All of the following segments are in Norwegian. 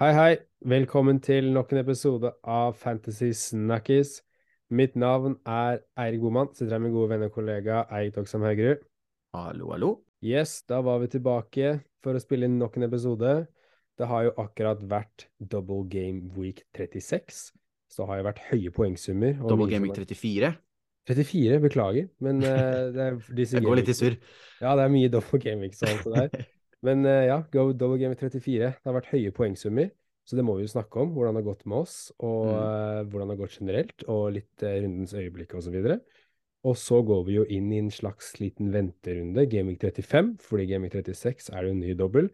Hei, hei. Velkommen til nok en episode av Fantasy Snackies. Mitt navn er Eirik Boman. Sitter her med gode venner og kollega Eirik Doksam Haugerud. Hallo, hallo. Yes, da var vi tilbake for å spille inn nok en episode. Det har jo akkurat vært double game week 36. Så har jo vært høye poengsummer. Double Game Week er- 34. 34, beklager. Men uh, det er Jeg går litt i surr. Ja, det er mye double game weeks og alt det der. Men uh, ja, go double game 34. Det har vært høye poengsummer, så det må vi jo snakke om. Hvordan det har gått med oss, og eh, hvordan det har gått generelt, og litt rundens øyeblikk og så videre. Og så går vi jo inn i en slags liten venterunde, Gaming 35, fordi Gaming 36 er jo en ny dobbel.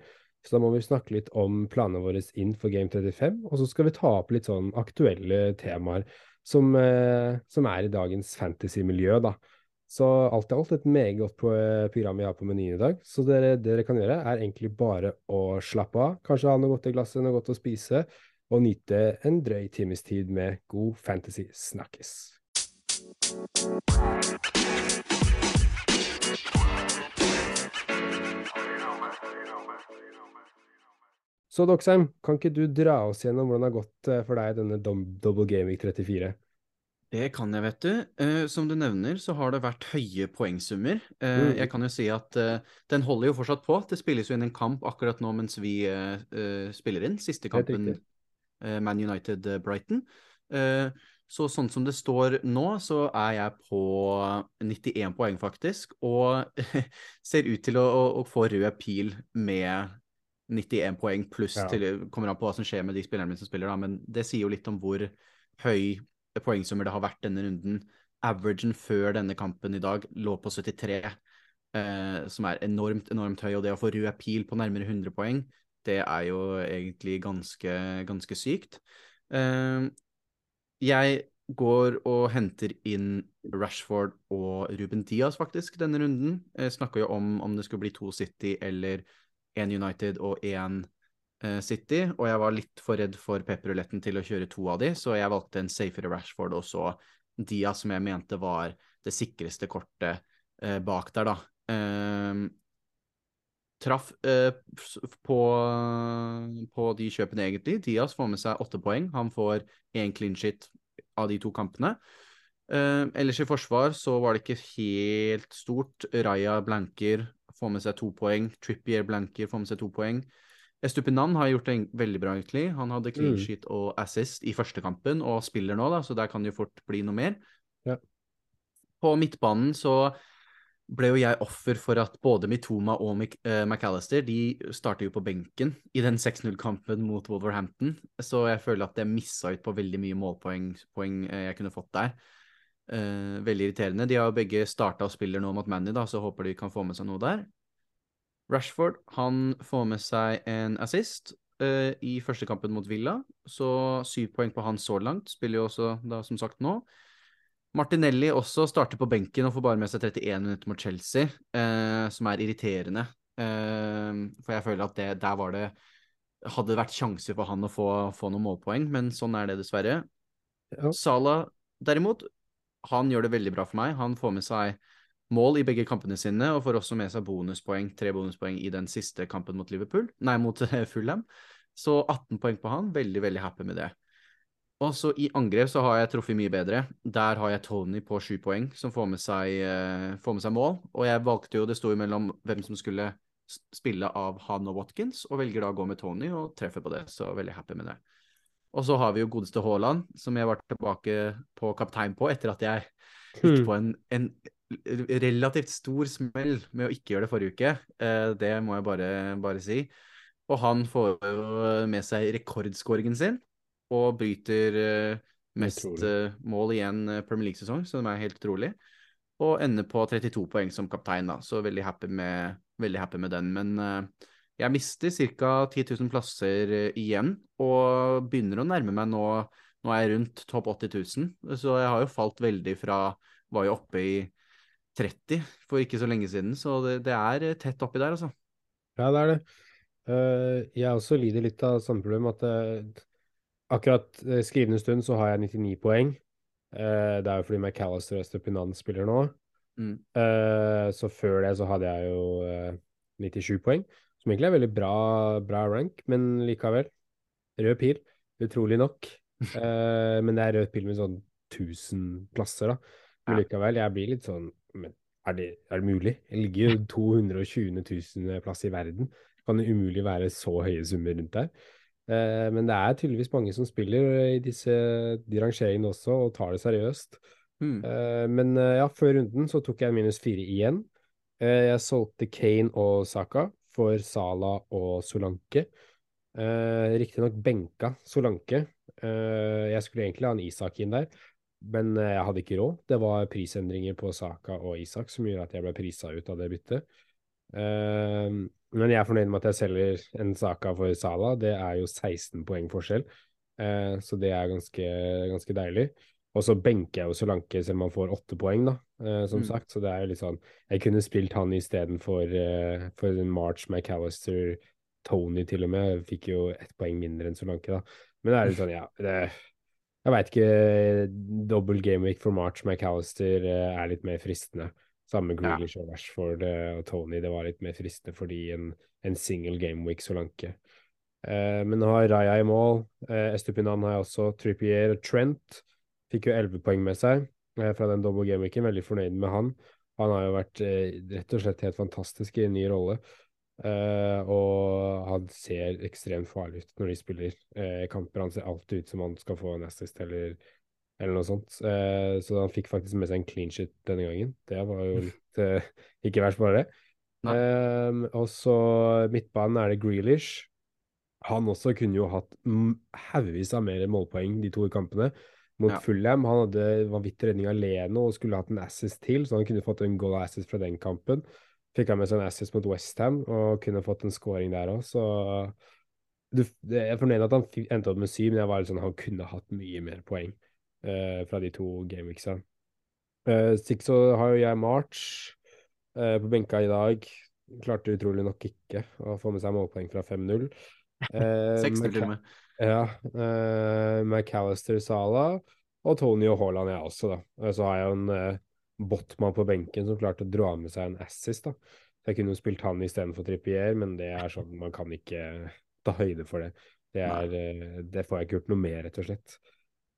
Så da må vi snakke litt om planene våre inn for Game 35, og så skal vi ta opp litt sånn aktuelle temaer som, eh, som er i dagens fantasy-miljø, da. Så alt i alt et meget godt program vi har på menyen i dag. Så dere, det dere kan gjøre, er egentlig bare å slappe av, kanskje ha noe godt i glasset, noe godt å spise, og nyte en drøy times tid med god fantasy Så Doxheim, kan ikke du dra oss gjennom hvordan det har gått eh, for deg denne Double Game Week 34? Det kan jeg, vet du. Eh, som du nevner, så har det vært høye poengsummer. Eh, Mm. Jeg kan jo si at den holder jo fortsatt på. Det spilles jo inn en kamp akkurat nå mens vi spiller inn. Siste kampen, Man United-Brighton. så sånn som det står nå, så er jeg på 91 poeng, faktisk. Og ser ut til å, å, å få rød pil med 91 poeng pluss Ja. til Kommer an på hva som skjer med de spillerne mine som spiller, da, men det sier jo litt om hvor høy poengsummer det har vært denne runden. Averagen før denne kampen i dag lå på 73, eh, som er enormt, enormt høy. Og det å få rød pil på nærmere 100 poeng, det er jo egentlig ganske, ganske sykt. Eh, jeg går og henter inn Rashford og Ruben Diaz faktisk denne runden. Jeg snakka jo om om det skulle bli to City eller én United og én uh, City, og jeg var litt for redd for pepperuletten til å kjøre to av de, så jeg valgte en safere Rashford og så Dia, som jeg mente var det sikreste kortet uh, bak der, da. Uh, traff eh, på, på de kjøpene, egentlig. Diaz får med seg åtte poeng. Han får én clean shit av de to kampene. Eh, ellers i forsvar så var det ikke helt stort. Raja blanker, får med seg to poeng. Trippier blanker, får med seg to poeng. Estupinan har gjort det veldig bra, egentlig. Han hadde clean Mm. sheet og assist i første kampen, og spiller nå, da, så der kan det jo fort bli noe mer. Ja. På midtbanen så ble jo jeg offer for at både Mitoma og Mc, uh, McAllister de starter jo på benken i den 6-0-kampen mot Wolverhampton, så jeg føler at jeg missa ut på veldig mye målpoeng poeng, eh, jeg kunne fått der. Eh, veldig irriterende. De har jo begge starta og spiller nå mot Manny, da, så håper de kan få med seg noe der. Rashford han får med seg en assist eh, i første kampen mot Villa, så syv poeng på han så langt. Spiller jo også da, som sagt, nå. Martinelli også starter på benken og får bare med seg 31 minutter mot Chelsea, eh, som er irriterende. Eh, for jeg føler at det, der var det Hadde det vært sjanser for han å få, få noen målpoeng, men sånn er det dessverre. Ja. Salah derimot, han gjør det veldig bra for meg. Han får med seg mål i begge kampene sine, og får også med seg bonuspoeng, tre bonuspoeng i den siste kampen mot Liverpool, nei, mot eh, Fulham. Så 18 poeng på han, veldig, veldig happy med det. Og så i angrep så har jeg truffet mye bedre. Der har jeg Tony på sju poeng, som får med, seg, eh, får med seg mål. Og jeg valgte jo, det sto jo mellom hvem som skulle spille av han og Watkins, og velger da å gå med Tony, og treffer på det, så veldig happy med det. Og så har vi jo godeste Haaland, som jeg var tilbake på kaptein på etter at jeg gikk på en, en relativt stor smell med å ikke gjøre det forrige uke. Eh, det må jeg bare, bare si. Og han får jo med seg rekordskåringen sin, og bryter eh, mest eh, mål i en eh, Premier League-sesong, som er helt utrolig. Og ender på 32 poeng som kaptein, da, så veldig happy med, veldig happy med den. Men jeg mister ca. 10 000 plasser eh, igjen, og begynner å nærme meg nå Nå er jeg rundt topp 80 000, så jeg har jo falt veldig fra Var jo oppe i 30 for ikke så lenge siden, så det, det er eh, tett oppi der, altså. Ja, det er det. Eh, jeg også lider litt av samme problem, at akkurat skrivende stund så har jeg 99 poeng. Det er jo fordi McAllister og Stupinan spiller nå. Mm. Så før det så hadde jeg jo eh, 97 poeng, som egentlig er veldig bra, bra rank, men likevel. Rød pil, utrolig nok. uh, men det er rød pil med sånn 1000 plasser, da. Men likevel, jeg blir litt sånn Men er det, er det mulig? Jeg ligger jo 220 000 plass i verden. Kan det umulig være så høye summer rundt der? Uh, men det er tydeligvis mange som spiller i disse de rangeringene også, og tar det seriøst. Mm. Uh, men uh, ja, før runden så tok jeg minus fire igjen. Jeg solgte Kane og Saka for Sala og Solanke. Uh, Riktignok benka Solanke. Eh, jeg skulle egentlig ha en Isak inn der, men eh, jeg hadde ikke råd. Det var prisendringer på Saka og Isak som gjorde at jeg ble prisa ut av det byttet. Eh, men jeg er fornøyd med at jeg selger en Saka for Sala. Det er jo 16 poeng forskjell, Eh, så det er ganske, ganske deilig. Og så benker jeg jo Solanke selv om han får åtte poeng, da, eh, som Mm. sagt. Så det er jo litt sånn Jeg kunne spilt han istedenfor eh, for March McAllister, Tony til og med. Jeg fikk jo ett poeng mindre enn Solanke, da. Men det er litt sånn, ja det, Jeg veit ikke. Dobbel gameweek for March McAllister eh, er litt mer fristende. Samme Grealish Ja. Og Rashford eh, og Tony. Det var litt mer fristende fordi en, en single gameweek Solanke. Eh, men nå har Raja i mål. Eh, Estupinan har jeg også. Trippier og Trent fikk jo 11 poeng med seg eh, fra den double gameweeken. Veldig fornøyd med han. Han har jo vært eh, rett og slett helt fantastisk i en ny rolle. Eh, og han ser ekstremt farlig ut når de spiller kamper. Han ser alltid ut som han skal få en assist eller, eller noe sånt. Så han fikk faktisk med seg en clean shit denne gangen. Det var jo litt ikke verst, bare det. Eh, og så midtbanen er det Grealish. Han også kunne jo hatt haugevis av mer målpoeng de to kampene. Mot Ja. Fulham. Han hadde vanvittig redning alene og skulle hatt en assist til, så han kunne fått en goal assist fra den kampen. Fikk han med seg en assist mot Westham og kunne fått en scoring der òg, så du, Jeg er fornøyd at han endte opp med syv, men jeg var litt sånn, han kunne hatt mye mer poeng uh, fra de to gameweeksa. Uh, Stikk så har jo jeg March uh, på benka i dag. Klarte utrolig nok ikke å få med seg målpoeng fra 5-0. Eh, 6-0 til og med. Ja. Uh, McAllister Sala og Tony og Haaland, jeg også, da. og Så har jeg jo en uh, Botman på benken som klarte å dra med seg en assist, da. Jeg kunne jo spilt han istedenfor Trippier, men det er sånn, man kan ikke ta høyde for det. Det, er, eh, det får jeg ikke gjort noe med, rett og slett.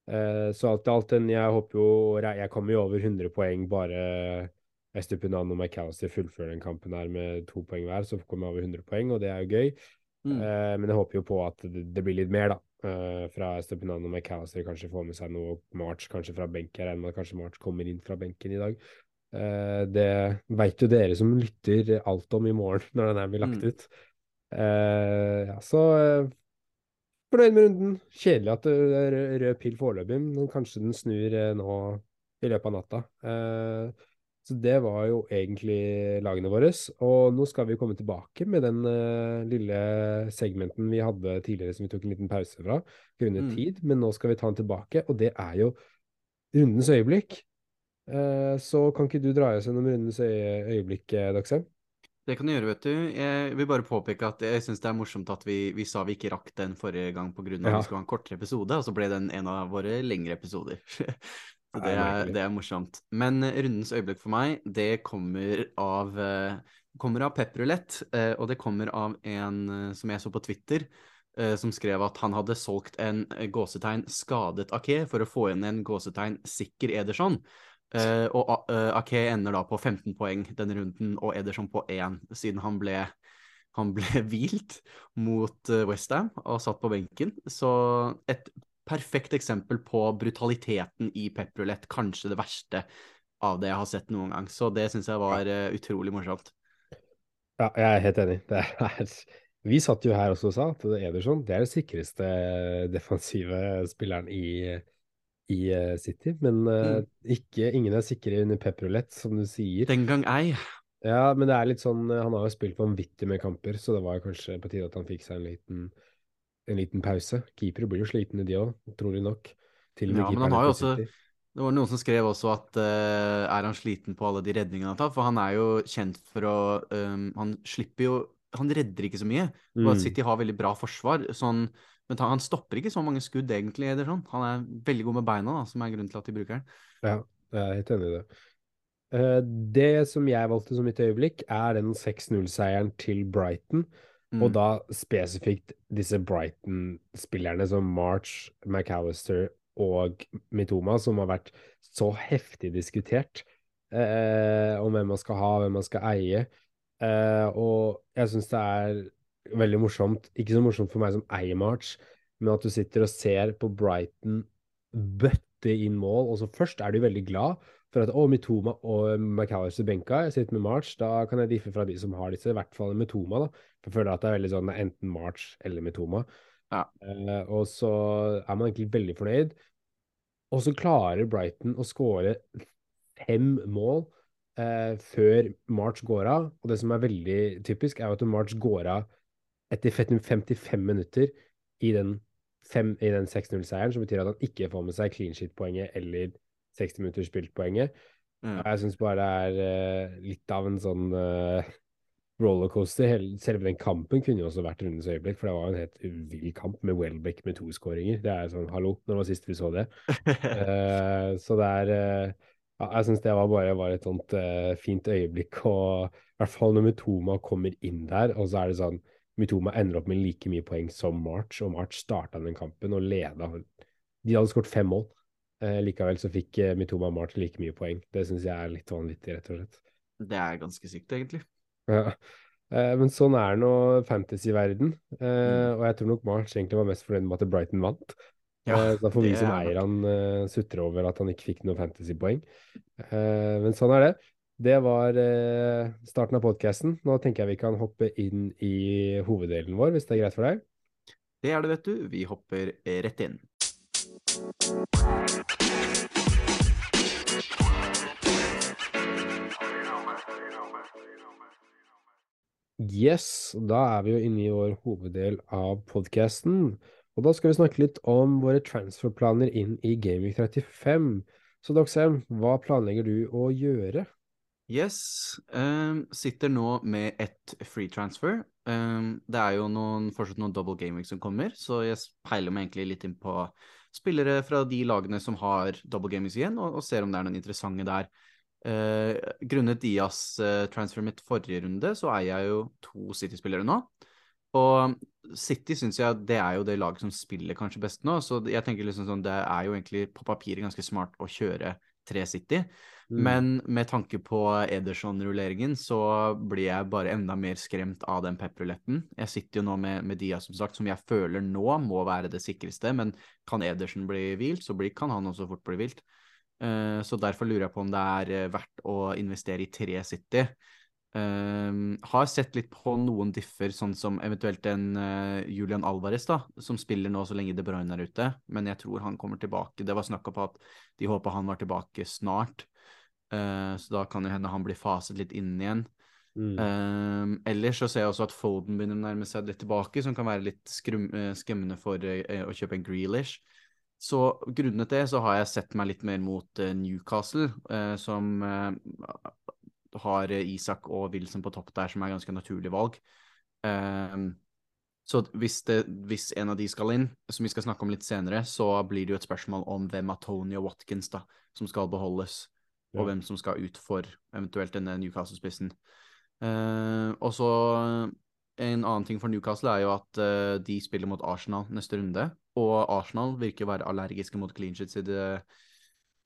Uh, så alt i alt, jeg håper jo Jeg kommer jo over 100 poeng bare Estupinan og McAllister fullfører den kampen her med to poeng hver, så kommer jeg over 100 poeng, og det er jo gøy. Mm. Eh, men jeg håper jo på at det, det blir litt mer, da. Eh, fra Estupinan og McAllister kanskje får med seg noe March, kanskje fra benk. Jeg regner med at kanskje March kommer inn fra benken i dag. Eh, det veit jo dere som lytter alt om i morgen, når den her blir lagt Mm. ut. Eh, ja, så fornøyd med runden. Kjedelig at det er rød- rød pil foreløpig, men kanskje den snur nå i løpet av natta. Eh, så det var jo egentlig lagene våre. Og nå skal vi komme tilbake med den uh, lille segmenten vi hadde tidligere som vi tok en liten pause fra grunnet Mm. tid, men nå skal vi ta den tilbake, og det er jo rundens øyeblikk. Eh, så kan ikke du dra oss gjennom rundens øye øyeblikk, eh, Det kan du gjøre, vet du. Jeg vil bare påpeke at jeg syns det er morsomt at vi, vi sa vi ikke rakk den forrige gang pga. at Ja. vi skulle ha en kortere episode, og så ble den en av våre lengre episoder. så Det er det er morsomt. Men eh, rundens øyeblikk for meg, det kommer av eh, kommer av pepperulett, eh, og det kommer av en som jeg så på Twitter, som skrev at han hadde solgt en gåsetegn skadet Ake for å få inn en gåsetegn sikker Ederson. Og Ake ender da på 15 poeng denne runden, og Ederson på 1, siden han ble, han ble hvilt mot Westham og satt på benken. Så et perfekt eksempel på brutaliteten i pepperulett, kanskje det verste av det jeg har sett noen gang. Så det syns jeg var uh, utrolig morsomt. Ja, jeg er helt enig. Det er, vi satt jo her også og sa at Ederson det er den sikreste defensive spilleren i, i eh, City. Men eh, ikke, ingen er sikre under pepperulett, som du sier. Den gang ei. Ja, men det er litt sånn Han har jo spilt vanvittig med kamper, så det var kanskje på tide at han fikk seg en liten, en liten pause. Keepere blir jo slitne, de òg, trolig nok. Til og med Ja, men han har jo også Det var noen som skrev også at uh, er han sliten på alle de redningene han tar? For han er jo kjent for å um, Han slipper jo Han redder ikke så mye. Mm. City har veldig bra forsvar. Sånn, men han stopper ikke så mange skudd, egentlig. Eller sånn. Han er veldig god med beina, da, som er grunnen til at de bruker den. Ja, jeg er helt enig i det. Uh, det som jeg valgte som mitt øyeblikk, er den 6-0-seieren til Brighton. Og Mm. da spesifikt disse Brighton-spillerne som March, McAllister og Mitoma, som har vært så heftig diskutert eh, om hvem man skal ha, hvem man skal eie. Eh, og jeg syns det er veldig morsomt, ikke så morsomt for meg som eier March, men at du sitter og ser på Brighton bøtte inn mål, og så først er du veldig glad for at å, Mitoma og McAllister benka, jeg sitter med March, da kan jeg diffe fra de som har disse, i hvert fall Mitoma, da. For jeg føler at det er veldig sånn enten March eller Mitoma. Ja. Eh, og så er man egentlig veldig fornøyd. Og så klarer Brighton å skåre fem mål eh, før March går av. Og det som er veldig typisk, er jo at March går av etter 55 minutter i den, i den 6-0-seieren, som betyr at han ikke får med seg clean shit-poenget eller 60 minutter spilt-poenget. Mm. Jeg syns bare det er uh, litt av en sånn uh, rollercoaster. Selve den kampen kunne jo også vært rundens øyeblikk, for det var en helt vill kamp med Welbeck med to skåringer. Det er sånn, hallo, når det var sist vi så det? uh, så det er ja, Jeg syns det var bare var et sånt fint øyeblikk. Og i hvert fall når Mutoma kommer inn der, og så er det sånn Mitoma ender opp med like mye poeng som March, og March starta den kampen og leda. De hadde skåret fem mål. Eh, likevel så fikk eh, Mitoma Martin like mye poeng. Det syns jeg er litt vanvittig, rett og slett. Det er ganske sykt, egentlig. Ja. Eh, men sånn er nå fantasy-verden. Eh, Mm. og jeg tror nok March egentlig var mest fornøyd med at Brighton vant. Ja, Eh, så da får vi som er eier han uh, sutre over at han ikke fikk noe fantasypoeng. Eh, men sånn er det. Det var eh, starten av podkasten. Nå tenker jeg vi kan hoppe inn i hoveddelen vår, hvis det er greit for deg. Det er det, vet du. Vi hopper rett inn. Yes, da er vi jo inne i vår hoveddel av podkasten. Og da skal vi snakke litt om våre transferplaner inn i Gaming 35. Så Doxem, hva planlegger du å gjøre? Yes. um, sitter nå med ett free transfer. Um, det er jo noen, fortsatt noen double gaming som kommer, så jeg peiler meg egentlig litt inn på spillere fra de lagene som har double games igjen, og, og ser om det er noen interessante der. Eh, grunnet Dias eh, transfer mitt forrige runde, så eier jeg jo to City-spillere nå. Og City syns jeg det er jo det laget som spiller kanskje best nå, så jeg tenker liksom sånn det er jo egentlig på papiret ganske smart å kjøre tre City. Mm. Men med tanke på Ederson-rulleringen så blir jeg bare enda mer skremt av den pep-ruletten. Jeg sitter jo nå med, med Dia, som sagt, som jeg føler nå må være det sikreste. Men kan Ederson bli hvilt, så blir, kan han også fort bli hvilt. Eh, så derfor lurer jeg på om det er eh, verdt å investere i tre City. Um, har sett litt på noen differ, sånn som eventuelt en uh, Julian Alvarez, da, som spiller nå så lenge De Bruyne er ute. Men jeg tror han kommer tilbake. Det var snakk på at de håpa han var tilbake snart. Uh, så da kan jo hende han blir faset litt inn igjen. Mm. Um, ellers så ser jeg også at Foden begynner å nærme seg litt tilbake, som kan være litt eh, skremmende for uh, å kjøpe en Grealish. Så grunnet det så har jeg sett meg litt mer mot Newcastle, som har Isak og Wilson på topp der, som er ganske naturlig valg. Um, så hvis, det, hvis en av de skal inn, som vi skal snakke om litt senere, så blir det jo et spørsmål om hvem av Tony og Watkins da, som skal beholdes, Ja. og hvem som skal ut for eventuelt denne Newcastle-spissen. Uh, og så en annen ting for Newcastle er jo at uh, de spiller mot Arsenal neste runde, og Arsenal virker å være allergiske mot clean sheets i det,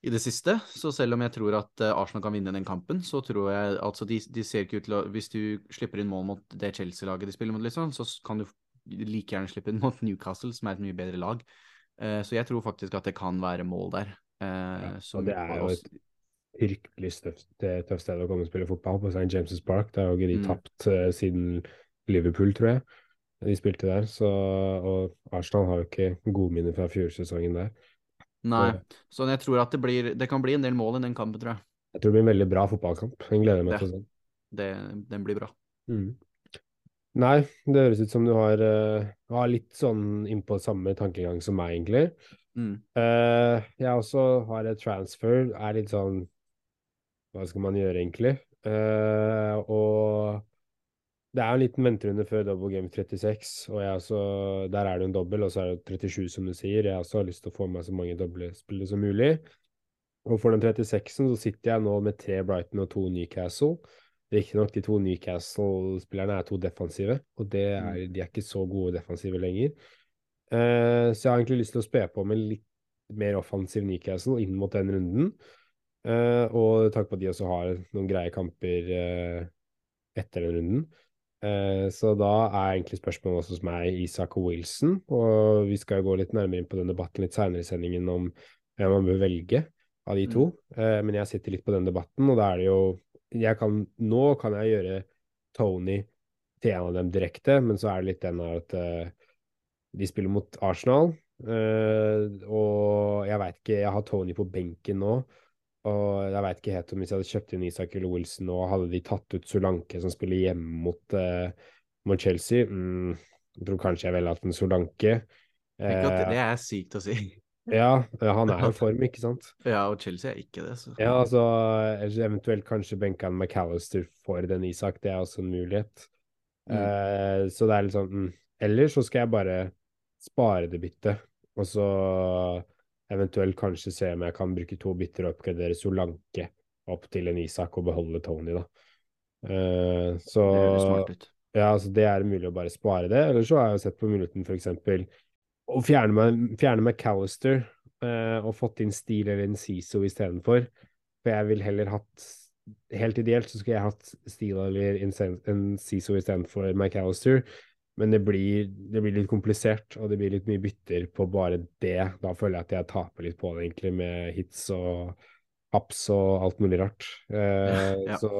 i det siste. Så selv om jeg tror at eh, Arsenal kan vinne den kampen, så tror jeg altså de, de ser ikke ut til å Hvis du slipper inn mål mot det Chelsea-laget de spiller mot, liksom, så kan du like gjerne slippe inn mot Newcastle, som er et mye bedre lag. Eh, så jeg tror faktisk at det kan være mål der. eh, Ja, og det er jo et virkelig tøft, tøft sted å komme og spille fotball på St. James' Park. Det har jo ikke de Mm. tapt uh, siden Liverpool, tror jeg. De spilte der. Så, og Arsenal har jo ikke godminner fra fjorårssesongen der. Nei, så jeg tror at det, blir, det kan bli en del mål i den kampen, tror jeg. Jeg tror det blir en veldig bra fotballkamp. Jeg gleder meg Ja. til å se. Det, den blir bra. Mm. Nei, det høres ut som du har, uh, har litt sånn innpå samme tankegang som meg, egentlig. Mm. Uh, jeg også har et transfer, er litt sånn Hva skal man gjøre, egentlig? Uh, og det er en liten venterunde før double game 36, og jeg også, der er det en dobbel, og så er det 37, som du sier. Jeg også har lyst til å få med meg så mange doblespillere som mulig. Og for den 36-en så sitter jeg nå med tre Brighton og to Newcastle. Riktignok de to Newcastle-spillerne er to defensive, og det Mm. er, de er ikke så gode defensive lenger. Uh, så jeg har egentlig lyst til å spe på med litt mer offensiv Newcastle inn mot den runden. Uh, og takk på at de også har noen greie kamper uh, etter den runden. Eh, så da er egentlig spørsmålet også hos meg Isak Wilson, og vi skal jo gå litt nærmere inn på den debatten litt seinere i sendingen om hvem man bør velge av de to. Mm. men jeg sitter litt på den debatten, og da er det jo jeg kan, Nå kan jeg gjøre Tony til en av dem direkte, men så er det litt den av at eh, de spiller mot Arsenal. eh, og jeg veit ikke Jeg har Tony på benken nå. Og jeg veit ikke helt om hvis jeg hadde kjøpt inn Isak eller Wilson nå, hadde de tatt ut Solanke som spiller hjemme mot, uh, mot Chelsea. Mm, jeg tror kanskje jeg ville hatt en Solanke. At Eh, det er sykt å si. ja, han er i form, ikke sant? Ja, og Chelsea er ikke det, så Ja, altså eventuelt kanskje benke han McAllister for den Isak, det er også en mulighet. Mm. Eh, så det er litt sånn mm. Ellers så skal jeg bare spare det byttet, og så eventuelt kanskje se om jeg kan bruke to bytter og oppgradere Solanke opp til en Isak og beholde Tony, da. Uh, så det ut. ja, altså det er mulig å bare spare det. Eller så har jeg sett på muligheten eksempel å fjerne, meg, fjerne McAllister uh, og fått inn Steele eller Inciso istedenfor. For jeg vil heller hatt Helt ideelt så skulle jeg hatt Steele eller Inciso istedenfor McAllister. Men det blir, det blir litt komplisert, og det blir litt mye bytter på bare det. Da føler jeg at jeg taper litt på det, egentlig, med hits og haps og alt mulig rart. Eh, Ja. Så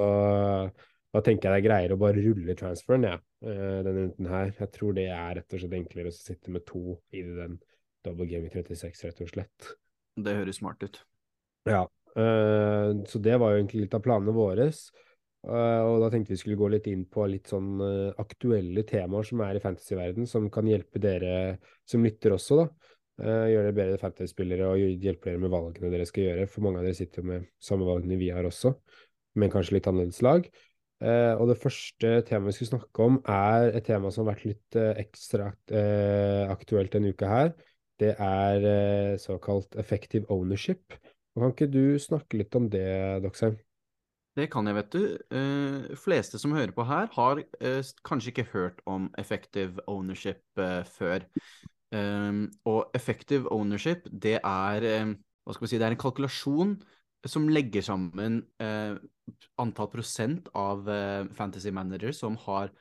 da tenker jeg det er greiere å bare rulle transferen, jeg, eh, denne runden her. Jeg tror det er rett og slett enklere å sitte med to i den double game i 36, rett og slett. Det høres smart ut. Ja, eh, så det var jo egentlig litt av planene våre. Eh, og da tenkte vi skulle gå litt inn på litt sånn eh, aktuelle temaer som er i fantasyverden, som kan hjelpe dere som lytter også, da. Eh, gjøre dere bedre fantasyspillere og hjelpe dere med valgene dere skal gjøre. For mange av dere sitter jo med samme valgene vi har også, men kanskje litt annerledes lag. Og det første temaet vi skulle snakke om, er et tema som har vært litt ekstra aktuelt denne uka her. Det er såkalt effective ownership. Og kan ikke du snakke litt om det, Doxheim? Det kan jeg, vet du. Uh, fleste som hører på her, har uh, kanskje ikke hørt om effective ownership uh, før. Um, og effective ownership, det er um, hva skal vi si, det er en kalkulasjon som legger sammen antall prosent av fantasy managers som har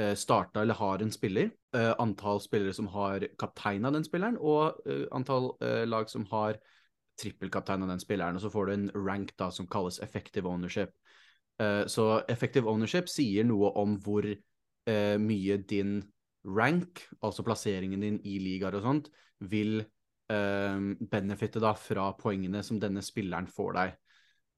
uh, starta eller har en spiller, antall spillere som har kapteina den spilleren, og antall lag som har trippelkaptein av den spilleren, og så får du en rank da som kalles effective ownership. Uh, så effective ownership sier noe om hvor uh, mye din rank, altså plasseringen din i ligaer og sånt, vil uh, benefitte da fra poengene som denne spilleren får deg.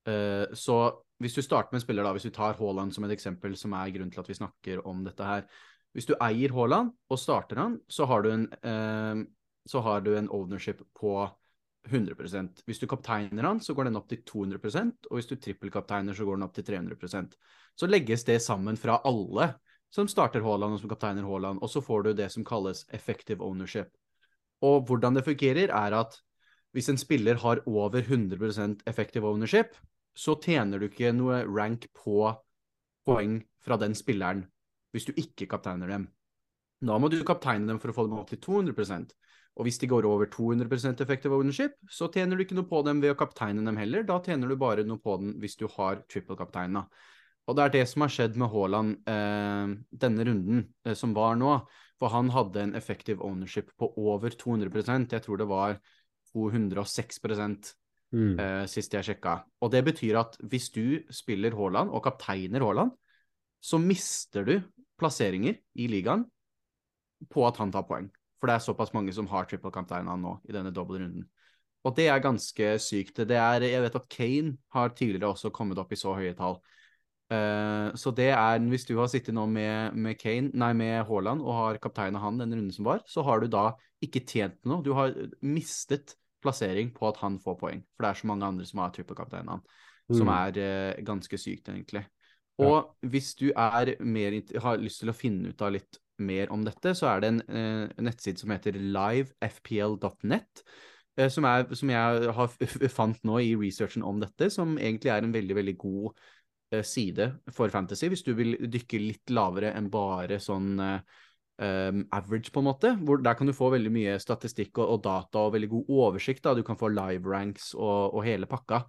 Eh, så hvis du starter med en spiller, da, hvis vi tar Haaland som et eksempel, som er grunnen til at vi snakker om dette her. Hvis du eier Haaland og starter han, så har du en, eh, har du en ownership på 100% Hvis du kapteiner han, så går den opp til 200% og hvis du trippelkapteiner, så går den opp til 300% Så legges det sammen fra alle som starter Haaland og som kapteiner Haaland, og så får du det som kalles effective ownership. Og hvordan det fungerer, er at hvis en spiller har over 100% effective ownership, så tjener du ikke noe rank på poeng fra den spilleren hvis du ikke kapteiner dem. Da må du kapteine dem for å få dem opp til 200 og hvis de går over 200% effective ownership, så tjener du ikke noe på dem ved å kapteine dem heller. Da tjener du bare noe på den hvis du har triple-kapteina. Og det er det som har skjedd med Haaland eh, denne runden eh, som var nå. For han hadde en effective ownership på over 200% Jeg tror det var 206 Mm. eh, sist jeg sjekka. Og det betyr at hvis du spiller Haaland og kapteiner Haaland, så mister du plasseringer i ligaen på at han tar poeng. For det er såpass mange som har triple-kapteina nå i denne dobbeltrunden. Og det er ganske sykt. Det er, jeg vet at Kane har tidligere også kommet opp i så høye tall. Uh, så det er, hvis du har sittet nå med, med Kane, nei, med Haaland og har kapteina han den runden som var, så har du da ikke tjent noe. Du har mistet plassering på at han får poeng. For det er så mange andre som har trippelkapteinen han, som Mm. er uh, ganske sykt, egentlig. Og hvis du er mer, har lyst til å finne ut av litt mer om dette, så er det en eh, nettside som heter livefpl.net, eh, som, er, som jeg har fant nå i researchen om dette, som egentlig er en veldig, veldig god eh, side for fantasy, hvis du vil dykke litt lavere enn bare sånn um, average, på en måte. Hvor der kan du få veldig mye statistikk og, og data og veldig god oversikt. da, Du kan få live ranks og, og hele pakka.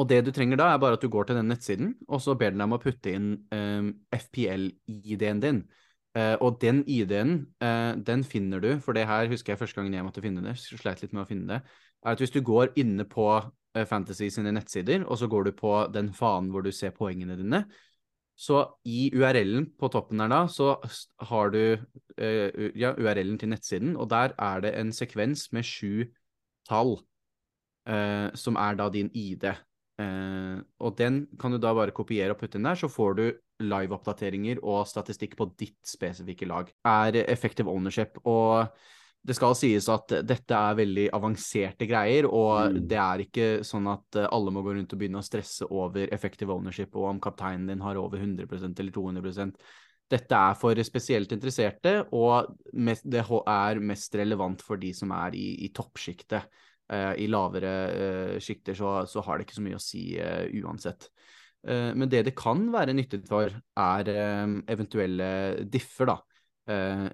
Og det du trenger da, er bare at du går til den nettsiden, og så ber den deg om å putte inn um, FPL-ID-en din. Uh, og den ID-en, uh, den finner du, for det her husker jeg første gangen jeg måtte finne det, sleit litt med å finne det, er at hvis du går inne på uh, Fantasy sine nettsider, og så går du på den fanen hvor du ser poengene dine, så i URL-en på toppen her da, så har du ja, URL-en til nettsiden, og der er det en sekvens med sju tall, som er da din ID. Uh, og den kan du da bare kopiere og putte inn der, så får du live-oppdateringer og statistikk på ditt spesifikke lag. Er effective ownership. Og det skal sies at dette er veldig avanserte greier, og mm. det er ikke sånn at eh, alle må gå rundt og begynne å stresse over effective ownership og om kapteinen din har over 100% eller 200% Dette er for spesielt interesserte, og det er mest relevant for de som er i, i toppsjiktet. Eh, I lavere uh, sjikter så, så, har det ikke så mye å si uh, uansett. Uh, men det det kan være nyttig for, er eventuelle differ, da.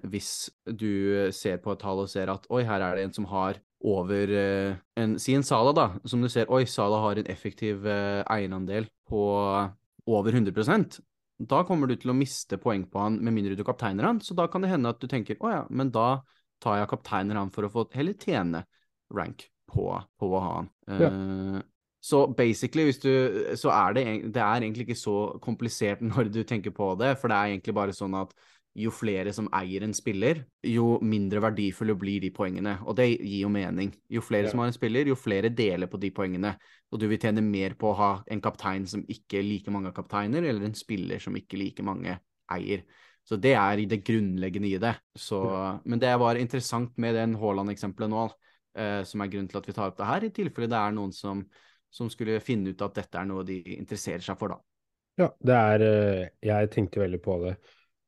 hvis du ser på et tall og ser at oi, her er det en som har over en, Si en Sala, da, som du ser oi, Sala har en effektiv eierandel på over 100% da kommer du til å miste poeng på han med mindre du kapteiner han, så da kan det hende at du tenker å ja, men da tar jeg kapteiner han for å få heller tjene rank på, på å ha han. Ja. Uh, så basically, hvis du, så er det, det er egentlig ikke så komplisert når du tenker på det, for det er egentlig bare sånn at jo flere som eier en spiller, jo mindre verdifulle blir de poengene. Og det gir jo mening. Jo flere ja. som har en spiller, jo flere deler på de poengene. Og du vil tjene mer på å ha en kaptein som ikke liker mange kapteiner, eller en spiller som ikke liker mange eier. Så det er det grunnleggende i det. Så. Men det var interessant med den Haaland-eksempelet nå eh, som er grunnen til at vi tar opp det her, i tilfelle det er noen som, som, skulle finne ut at dette er noe de interesserer seg for, da. Ja, det er eh, Jeg tenkte veldig på det.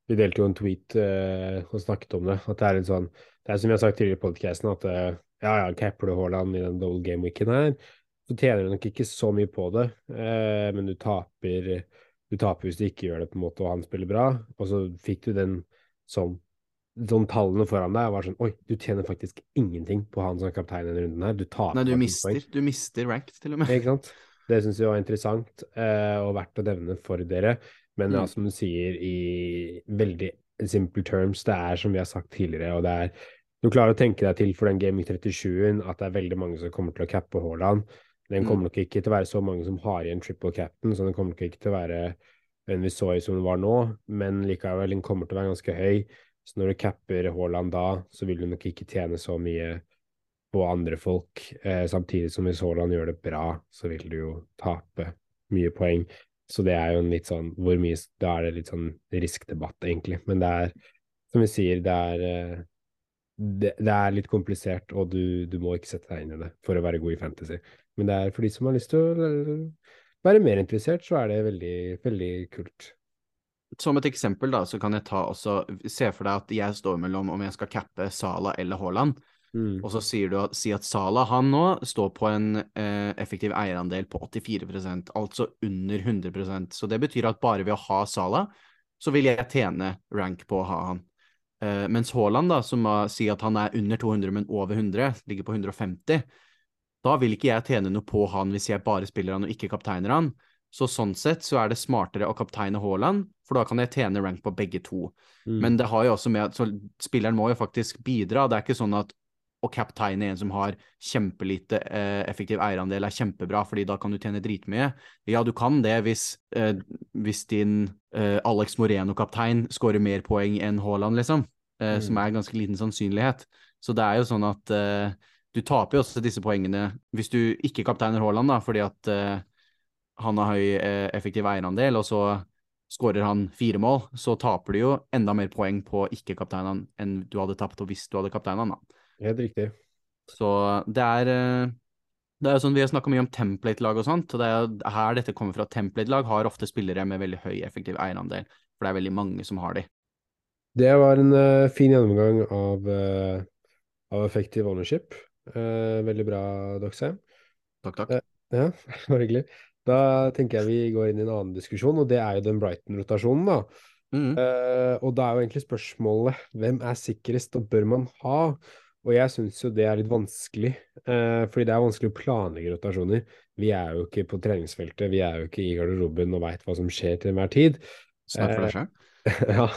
Vi delte jo en tweet eh, og snakket om det. At det er en sånn Det er som jeg har sagt tidligere i podkasten, at eh, ja, ja, capper du Haaland i den double game-weeken her, så tjener du nok ikke så mye på det, eh, men du taper du taper hvis du ikke gjør det, på en måte, og han spiller bra. Og så fikk du den sånn sånn tallene foran deg og var sånn Oi, du tjener faktisk ingenting på han som kaptein denne runden her. Du taper Nei, du mister, poeng. du mister ranked, til og med. Ikke sant. Det syns jeg var interessant eh, og verdt å nevne for dere. Men mm. ja, som du sier, i veldig simple terms, det er som vi har sagt tidligere, og det er Du klarer å tenke deg til for den Gaming 37-en at det er veldig mange som kommer til å cappe Haaland. Den kommer mm. nok ikke til å være så mange som har igjen triple cap'n, så den kommer nok ikke til å være den vi så i som den var nå, men likevel, den kommer til å være ganske høy. Så når du capper Haaland da, så vil du nok ikke tjene så mye på andre folk. Eh, samtidig som hvis Haaland gjør det bra, så vil du jo tape mye poeng. Så det er jo en litt sånn hvor mye Da er det litt sånn riskdebatt, egentlig. Men det er, som vi sier, det er eh, det, det, er litt komplisert, og du, du, må ikke sette deg inn i det for å være god i fantasy. Men det er for de som har lyst til å være mer interessert, så er det veldig, veldig kult som et eksempel, da, så kan jeg ta også Se for deg at jeg står mellom om jeg skal cappe Sala eller Haaland. Mm. Og så sier du at, si at Sala han nå står på en eh, effektiv eierandel på 84% altså under 100% Så det betyr at bare ved å ha Sala, så vil jeg tjene rank på å ha han. Eh, mens Haaland, da, som sier at han er under 200, men over 100, ligger på 150, da vil ikke jeg tjene noe på han hvis jeg bare spiller han og ikke kapteiner han. Så sånn sett så er det smartere å kapteine Haaland, for da kan jeg tjene rank på begge to. Mm. Men det har jo også med at spilleren må jo faktisk bidra. Det er ikke sånn at å kapteine en som har kjempelite eh, effektiv eierandel, er kjempebra, fordi da kan du tjene dritmye. Ja, du kan det hvis, eh, hvis din eh, Alex Moreno-kaptein skårer mer poeng enn Haaland, liksom. Eh, mm. Som er en ganske liten sannsynlighet. Så det er jo sånn at eh, du taper jo også disse poengene hvis du ikke kapteiner Haaland, da, fordi at eh, han har høy eh, effektiv eierandel, og så skårer han fire mål, så taper du jo enda mer poeng på ikke-kapteinen enn du hadde tapt hvis du hadde kapteinen. Helt riktig. Så det er eh, det er jo sånn, Vi har snakka mye om template-lag og sånt, og det er her dette kommer fra. Template-lag har ofte spillere med veldig høy effektiv eierandel, for det er veldig mange som har de. Det var en uh, fin gjennomgang av, uh, av effektiv ownership. Uh, veldig bra, Doxheim. Takk, takk. Ja, bare hyggelig. Da tenker jeg vi går inn i en annen diskusjon, og det er jo den Brighton-rotasjonen, da. Mm. Uh, og da er jo egentlig spørsmålet hvem er sikrest og bør man ha? Og jeg syns jo det er litt vanskelig, uh, fordi det er vanskelig å planlegge rotasjoner. Vi er jo ikke på treningsfeltet, vi er jo ikke i garderoben og veit hva som skjer til enhver tid. Snakk for deg sjøl. ja.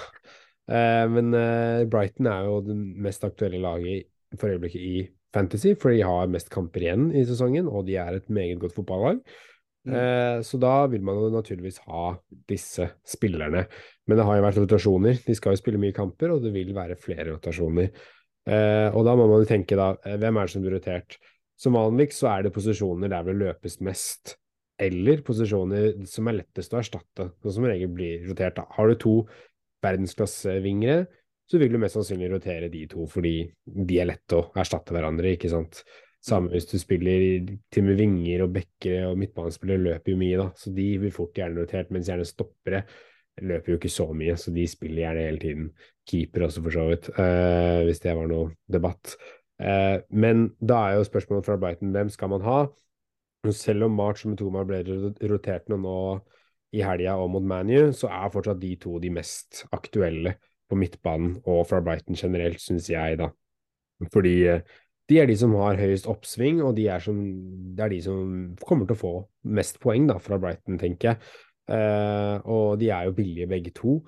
Uh, men eh, Brighton er jo det mest aktuelle laget for øyeblikket i Fantasy, for de har mest kamper igjen i sesongen, og de er et meget godt fotballag. Mm. Eh, så da vil man jo naturligvis ha disse spillerne. Men det har jo vært rotasjoner. De skal jo spille mye kamper, og det vil være flere rotasjoner. Eh, og da må man jo tenke, da, eh, hvem er det som blir rotert? Som vanligst så er det posisjoner der det løpes mest, eller posisjoner som er lettest å erstatte, og som regel blir rotert. Da. Har du to verdensklassevingere, så vil du mest sannsynlig rotere de to, fordi de er lette å erstatte hverandre, ikke sant. Samme hvis du spiller til med vinger og bekkere og midtbanespillere løper jo mye, da, så de blir fort gjerne rotert, mens gjerne stoppere løper jo ikke så mye, så de spiller gjerne hele tiden. Keeper også, for så vidt, uh, hvis det var noe debatt. Uh, men da er jo spørsmålet fra Brighton hvem skal man ha? Selv om March og Metoma ble rotert nå, nå i helga og mot ManU, så er fortsatt de to de mest aktuelle på midtbanen og fra Brighton generelt, syns jeg, da. Fordi uh, de er de som har høyest oppsving, og de er, som, det er de som kommer til å få mest poeng da, fra Brighton, tenker jeg. Uh, og de er jo billige begge to.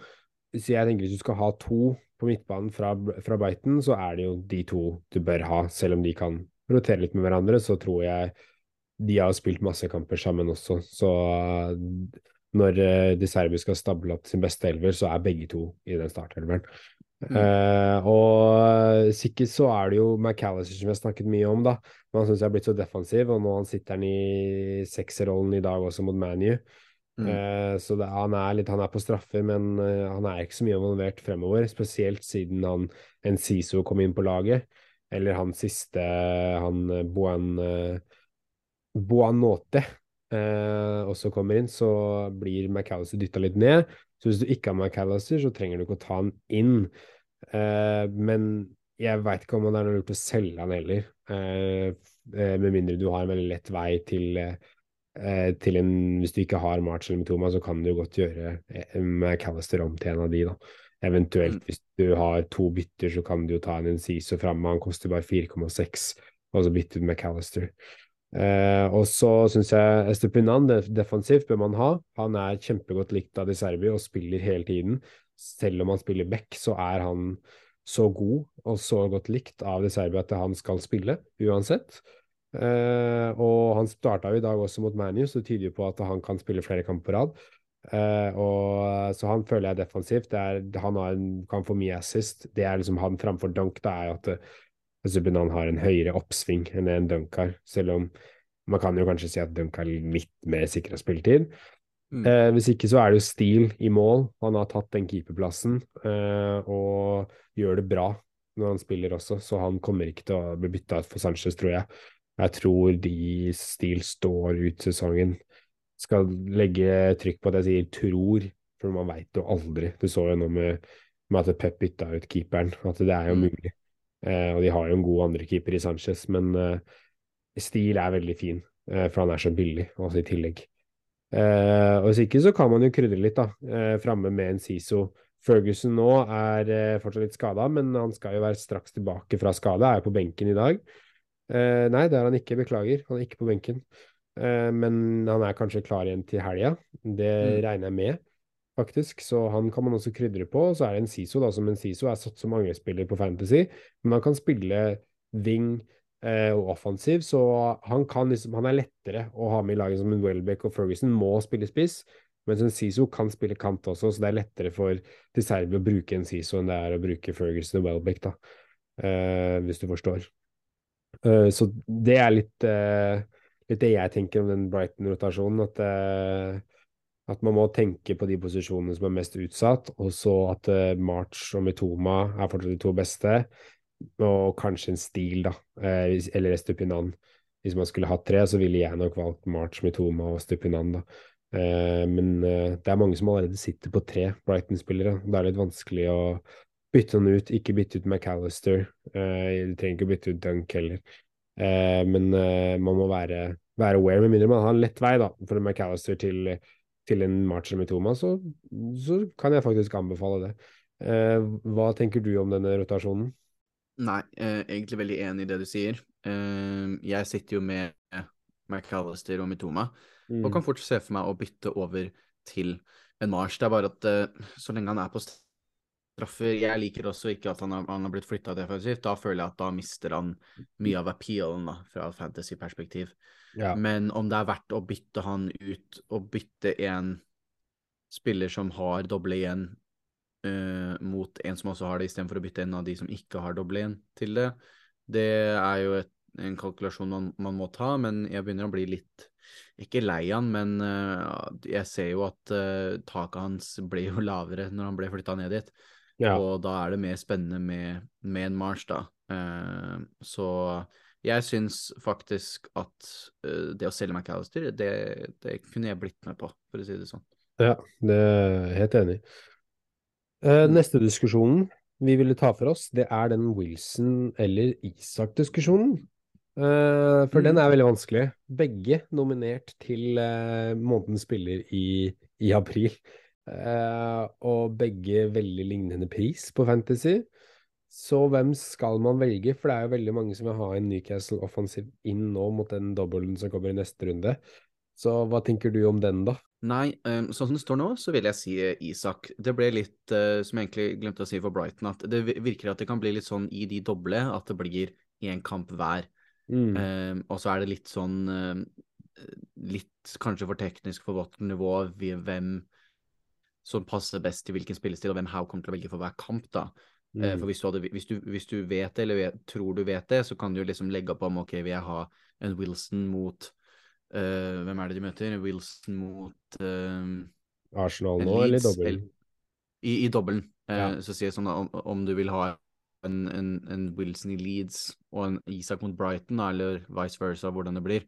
Så jeg tenker hvis du skal ha to på midtbanen fra, fra Brighton, så er det jo de to du bør ha. Selv om de kan rotere litt med hverandre, så tror jeg de har spilt masse kamper sammen også. Så uh, når uh, de serbiske skal stable opp sin beste elver, så er begge to i den startelveren. Mm. Uh, og sikkert så er det jo McAllister som vi har snakket mye om, da. Men han syns jeg har blitt så defensiv, og nå han sitter han i sekserrollen i dag også mot ManU. Mm. Uh, så det, han, er litt, han er på straffer, men uh, han er ikke så mye involvert fremover. Spesielt siden han Enciso kom inn på laget, eller han siste, han Boan Boanote også kommer inn, så blir McAllister dytta litt ned. Så hvis du ikke har McAllister, så trenger du ikke å ta han inn. men jeg veit ikke om det er noe lurt å selge han heller, med mindre du har en veldig lett vei til uh, til en Hvis du ikke har March eller Mitoma, så kan du godt gjøre McAllister om til en av de, da. Eventuelt, mm. hvis du har to bytter, så kan du jo ta en Inciso framme. Han koster bare 4,6, og så bytte ut McAllister. Eh, og så syns jeg Estupinan defensivt bør man ha. Han er kjempegodt likt av De Serbi og spiller hele tiden. Selv om han spiller back, så er han så god og så godt likt av De Serbi at han skal spille uansett. Eh, og han starta i dag også mot ManU, så det tyder jo på at han kan spille flere kamper på rad. Eh, og, så han føler jeg defensivt. Er, han en, kan få mye assist. Det er liksom han framfor Dunk. Det er jo at uh, Zubinan har en høyere oppsving enn en Dunk har. Selv om man kan jo kanskje si at Dunk har litt mer sikra spilletid. Mm. Eh, hvis ikke så er det jo Steele i mål. Han har tatt den keeperplassen og gjør det bra når han spiller også, så han kommer ikke til å bli bytta ut for Sanchez, tror jeg. Jeg tror de stil står ut sesongen. Skal legge trykk på at jeg sier tror, for man veit jo aldri. Du så jo nå med, med at Pep bytta ut keeperen, at det er jo mm. mulig. Eh, og de har jo en god andrekeeper i Sanchez, men eh, stil er veldig fin, eh, for han er så billig, også i tillegg. Eh, og hvis ikke så kan man jo krydre litt, da, framme med en Siso. Ferguson nå er fortsatt litt skada, men han skal jo være straks tilbake fra skade, er jo på benken i dag. Nei, det er han ikke. Beklager. Han er ikke på benken. Men han er kanskje klar igjen til helga. Det mm. regner jeg med, faktisk. Så han kan man også krydre på. Så er det en Siso, da, som en Siso er satt som angrepsspiller på Fantasy. Men han kan spille wing eh, og offensiv, så han, kan liksom, han er lettere å ha med i laget som en Welbeck og Ferguson må spille spiss. Mens en Siso kan spille kant også, så det er lettere for de Serbia å bruke en Siso enn det er å bruke Ferguson og Welbeck, da. hvis du forstår. Uh, så det er litt, uh, litt, det jeg tenker om den Brighton-rotasjonen. At, uh, at, man må tenke på de posisjonene som er mest utsatt, og så at March og Mitoma er fortsatt de to beste. Og kanskje en stil, da, eller Stupinan. Hvis man skulle hatt tre, så ville jeg nok valgt March, Mitoma og Stupinan, da. men det er mange som allerede sitter på tre Brighton-spillere. Da er det litt vanskelig å bytte han ut, ikke bytte ut McAllister. Uh, du trenger ikke bytte ut Dunk heller. Eh, men eh, man må være, være aware, med mindre man har en lett vei da, fra McAllister til, til en match med Thomas, så, så kan jeg faktisk anbefale det. Eh, hva tenker du om denne rotasjonen? Nei, eh, egentlig veldig enig i det du sier. Eh, jeg sitter jo med McAllister og Mitoma, Mm. og kan fort se for meg å bytte over til en Mars. Det er bare at eh, så lenge han er på straffer Jeg liker også ikke at han har, han har blitt flytta defensivt. Da føler jeg at da mister han mye av appealen da, fra fantasy-perspektiv. Ja. Men om det er verdt å bytte han ut og bytte en spiller som har doble igjen, uh, mot en som også har det, istedenfor å bytte en av de som ikke har doble igjen til det, det er jo et, en kalkulasjon man, man må ta. Men jeg begynner å bli litt ikke lei han, men uh, jeg ser jo at uh, taket hans ble jo lavere når han ble flytta ned dit. Ja. Og da er det mer spennende med, med en March, da. Så jeg syns faktisk at det å selge McAllister, det, det, kunne jeg blitt med på, for å si det sånn. Ja, det er helt enig i. neste diskusjonen vi ville ta for oss, det er den Wilson- eller Isak-diskusjonen. Uh, for mm. den er veldig vanskelig. Begge nominert til uh, månedens spiller i, i april. Uh, og begge veldig lignende pris på Fantasy. Så hvem skal man velge? For det er jo veldig mange som vil ha en Newcastle offensiv inn nå mot den dobbelen som kommer i neste runde. Så hva tenker du om den, da? Nei, um, sånn som det står nå, så vil jeg si Isak. Det ble litt, som jeg egentlig glemte å si for Brighton, at det virker at det kan bli litt sånn i de doble at det blir én kamp hver. Mm. Um, og så er det litt sånn um, Litt kanskje for teknisk for vårt nivå hvem som passer best til hvilken spillestil, og hvem How kommer til å velge for hver kamp. da. Mm. Uh, for hvis du, hadde, hvis, du, hvis du, vet det, eller vet, tror du vet det, så kan du liksom legge opp om ok, vil jeg ha en Wilson mot uh, Hvem er det de møter? Wilson mot uh, Arsenal nå, eller i dobbelen? I, i dobbelen. Ja. Så sier jeg sånn om, om du vil ha en, en, en, Wilson i Leeds og en Isak mot Brighton, eller vice versa, hvordan det blir.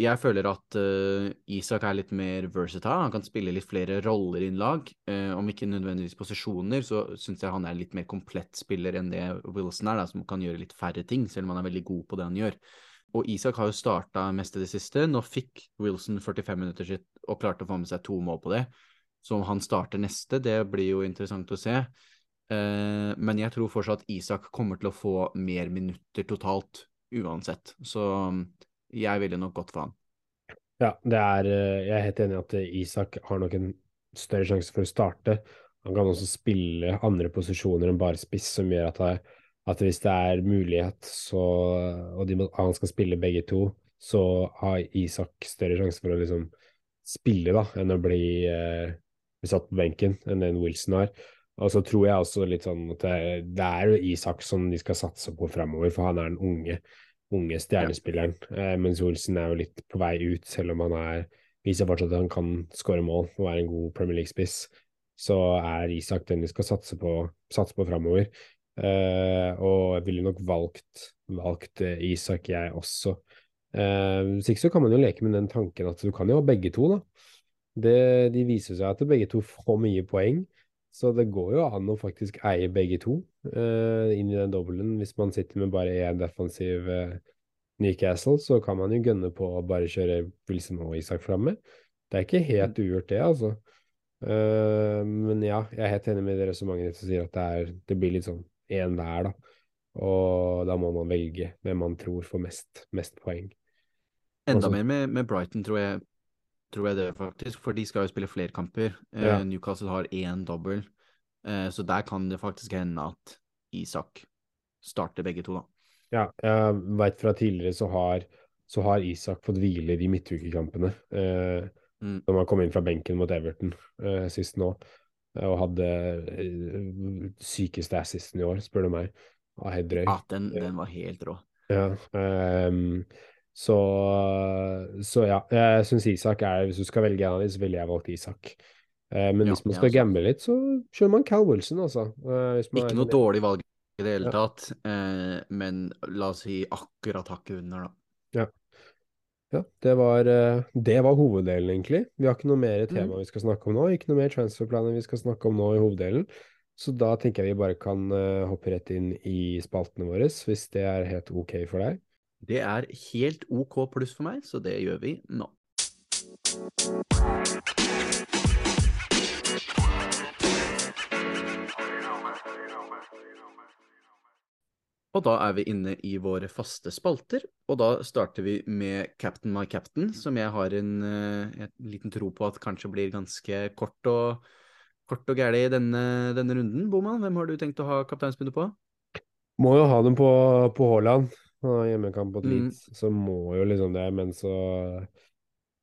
Jeg føler at uh, Isak er litt mer versatile. Han kan spille litt flere roller i en lag. Uh, om ikke nødvendigvis posisjoner, så syns jeg han er litt mer komplett spiller enn det Wilson er, da, som kan gjøre litt færre ting, selv om han er veldig god på det han gjør. Og Isak har jo starta mest i det siste. Nå fikk Wilson 45 minutter sitt og klarte å få med seg to mål på det. Så om han starter neste, det blir jo interessant å se. Uh, men jeg tror fortsatt Isak kommer til å få mer minutter totalt uansett. Så jeg ville nok gått for han. Ja, er, jeg er helt enig i at Isak har nok en større sjanse for å starte. Han kan også spille andre posisjoner enn bare spiss, som gjør at, jeg, at hvis det er mulighet, så, og de, han skal spille begge to, så har Isak større sjanse for å liksom spille da, enn å bli, eh, satt på benken enn den Wilson har. Og så tror jeg også litt sånn at det, det er jo Isak som de skal satse på fremover, for han er den unge, unge stjernespilleren. Ja. Eh, mens Olsen er jo litt på vei ut, selv om han er, viser fortsatt at han kan skåre mål og være en god Premier League-spiss. Så er Isak den de skal satse på, satse på fremover. Uh, og jeg ville nok valgt, valgt Isak, jeg også. Eh, hvis ikke så kan man jo leke med den tanken at du kan jo ha begge to, da. Det, de viser seg at begge to får mye poeng. Så det går jo an å faktisk eie begge to eh, inn i den dobbelen. Hvis man sitter med bare én defensiv eh, Newcastle, så kan man jo gønne på å bare kjøre Wilson og Isak framme. Det er ikke helt ugjort, det, altså. Eh, men ja, jeg er helt enig med det resonnementet som sier at det, er, det blir litt sånn én hver, da. Og da må man velge hvem man tror får mest, mest poeng. Enda Også, mer med, med Brighton, tror jeg tror jeg det, faktisk. For de skal jo spille flere kamper. Ja. Uh, Newcastle har én dobbel, uh, så der kan det faktisk hende at Isak starter begge to, da. Ja, jeg veit fra tidligere så har, så har, Isak fått hvile de midtukekampene. Uh, mm. Når man kom inn fra benken mot Everton sist nå, og hadde sykeste assisten i år, spør du meg. Helt drøy. Ja, den, den var helt rå. Ja. Um, så, så ja, jeg syns Isak er Hvis du skal velge en av dem, så ville jeg valgt Isak. Men men ja, hvis man skal ja, gamble litt, så kjører man Cal Wilson, altså. Eh, ikke noe dårlig valg i det hele ja. tatt, eh, men la oss si akkurat hakket under, da. Ja. Ja, det var, eh, det var, hoveddelen, egentlig. Vi har ikke noe mer tema mm. vi skal snakke om nå. Ikke noe mer transferplaner vi skal snakke om nå i hoveddelen. Så da tenker jeg vi bare kan hoppe rett inn i spaltene våre, hvis det er helt OK for deg. Det er helt OK pluss for meg, så det gjør vi nå. Og da er vi inne i våre faste spalter, og da starter vi med Captain my captain, som jeg har en, eh, en liten tro på at kanskje blir ganske kort og, kort og gæli i denne, denne runden. Boman, hvem har du tenkt å ha kapteinspinnet på? Må jo ha dem på, på Haaland. Han har hjemmekamp mot Mm. Så må jo liksom det. Men så,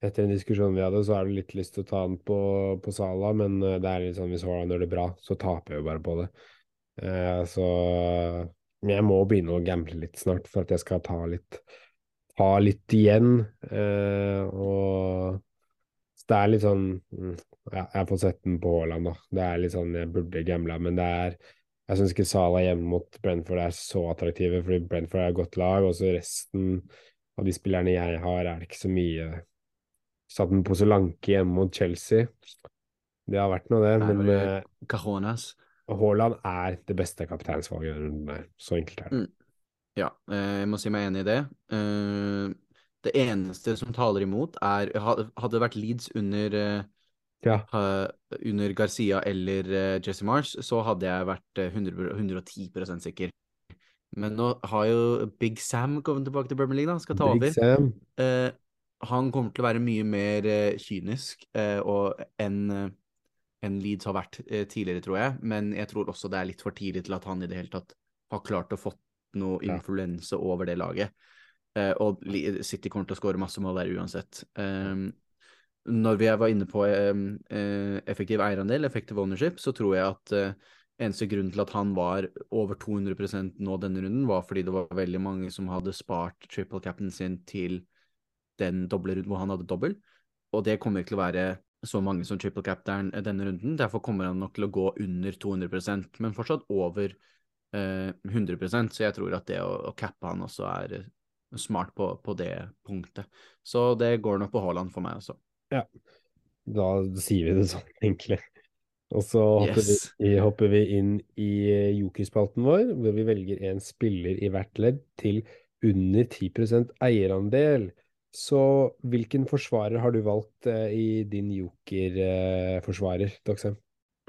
etter en diskusjon vi hadde, så er det litt lyst til å ta den på, på Sala, Men eh, det er litt sånn hvis Haaland gjør det bra, så taper jeg jo bare på det. Eh, så jeg må begynne å gamble litt snart for at jeg skal ta litt, ta litt igjen. Eh, og det er litt sånn mm, ja, Jeg får sett den på Haaland, da. Det er litt sånn jeg burde gambla, men det er jeg syns ikke Salah hjemme mot Brentford er så attraktive, fordi Brentford er et godt lag. Og så resten av de spillerne jeg har, er det ikke så mye Satt en pose Lanke hjemme mot Chelsea. Det har vært noe, det. Der Men det eh, Cajonas. Haaland er det beste kapteinsvalget i runden. der. Så enkelt er det. Ja, eh, jeg må si meg enig i det. Eh, Det eneste som taler imot, er Hadde det vært Leeds under Ja. ha- under Garcia eller eh, Jesse Mars, så hadde jeg vært eh, 100, 110% sikker. Men nå har jo Big Sam kommet tilbake til Premier League, da. Skal ta Big over. Eh, han kommer til å være mye mer eh, kynisk eh, enn eh, enn Leeds har vært eh, tidligere, tror jeg. Men jeg tror også det er litt for tidlig til at han i det hele tatt har klart å fått noe Ja. influense over det laget. Eh, og City kommer til å skåre masse mål der uansett. Når vi var inne på eh, effektiv eierandel, effective ownership, så tror jeg at eh, eneste grunn til at han var over 200% nå denne runden, var fordi det var veldig mange som hadde spart triple cap'n sin til den doble runden hvor han hadde dobbel. Og det kommer ikke til å være så mange som triple cap'n denne runden. Derfor kommer han nok til å gå under 200% men fortsatt over eh, 100% Så jeg tror at det å, å cappe han også er eh, smart på, på det punktet. Så det går nok på Haaland for meg også. Da sier vi det sånn, egentlig. Og så hopper, Yes. vi, hopper vi inn i jokerspalten vår, hvor vi velger en spiller i hvert ledd til under 10% eierandel. Så hvilken forsvarer har du valgt eh, i din jokerforsvarer, eh, Doxham?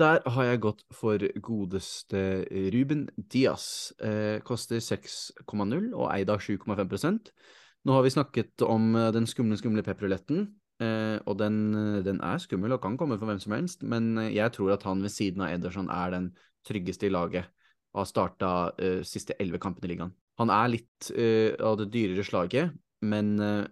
Der har jeg gått for godeste Ruben Diaz. Eh, koster 6,0 og eid av 7,5 Nå har vi snakket om eh, den skumle, skumle pepperruletten. Eh, og den, eh, den er skummel og kan komme for hvem som helst, men eh, jeg tror at han ved siden av Ederson er den tryggeste i laget. Og har starta uh, siste elleve kampene i ligaen. Han er litt uh, av det dyrere slaget, men uh,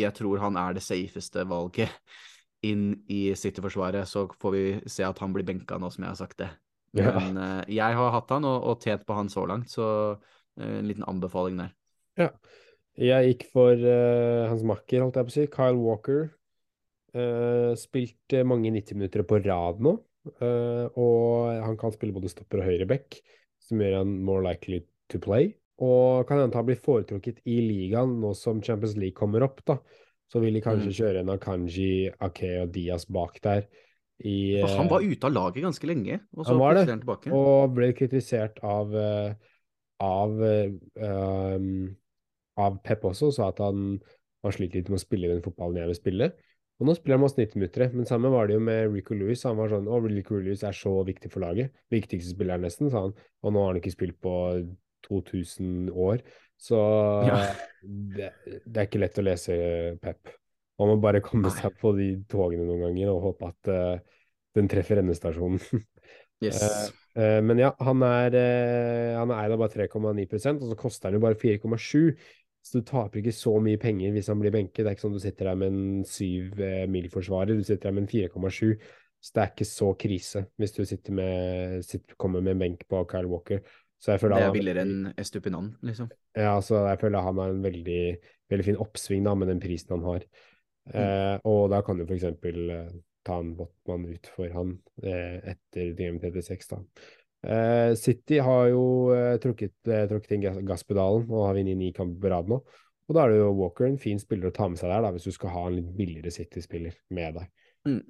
jeg tror han er det safeste valget inn i City-forsvaret, så får vi se at han blir benka nå, som jeg har sagt det. Ja. Men eh, jeg har hatt han og, og tjent på han så langt, så eh, en liten anbefaling der. Jeg gikk for uh, hans makker, holdt jeg på å si, Kyle Walker. Uh, spilt eh, mange 90 minutter på rad nå, Uh, og han kan spille både stopper og høyre back, som gjør han more likely to play. Og kan hende han blir foretrukket i ligaen nå som Champions League kommer opp, da. Så vil de kanskje Mm. kjøre en Akanji, Ake og Diaz bak der. I, uh, han var ute av laget ganske lenge, og så plutselig er han tilbake. og ble kritisert av, av, um, av Pep også, sa at han, han sliter litt med å spille den fotballen jeg vil spille. Og nå spiller han masse 90 minutter, men sammen var det jo med Rico Lewis. Han var sånn Å, Rico Lewis er så viktig for laget. Viktigste spiller nesten, sa han. Og nå har han ikke spilt på 2000 år. Så Ja. det, det er ikke lett å lese Pep. Man må bare komme Nei. seg på de togene noen ganger og håpe at uh, den treffer endestasjonen. Yes. Eh, men ja, han er, han er eid av bare 3,9% og så koster han jo bare 4,7 Så du taper ikke så mye penger hvis han blir benket. Det er ikke sånn du sitter der med en 7 eh, mil-forsvarer, du sitter der med en 4,7. Så det er ikke så krise hvis du sitter med, sitter, kommer med en benk på Kyle Walker. Det er billigere enn Estupinan, liksom. ja, så jeg føler han har en veldig, veldig fin oppsving da, med den prisen han har. Eh, og da kan du for eksempel eh, ta en Botman ut for han eh, etter DM36 da. Eh, City har jo eh, trukket, eh, trukket inn gasspedalen og har vunnet ni kamper på rad nå. Og da er det jo Walker en fin spiller å ta med seg der, da, hvis du skal ha en litt billigere City-spiller med deg. Mm.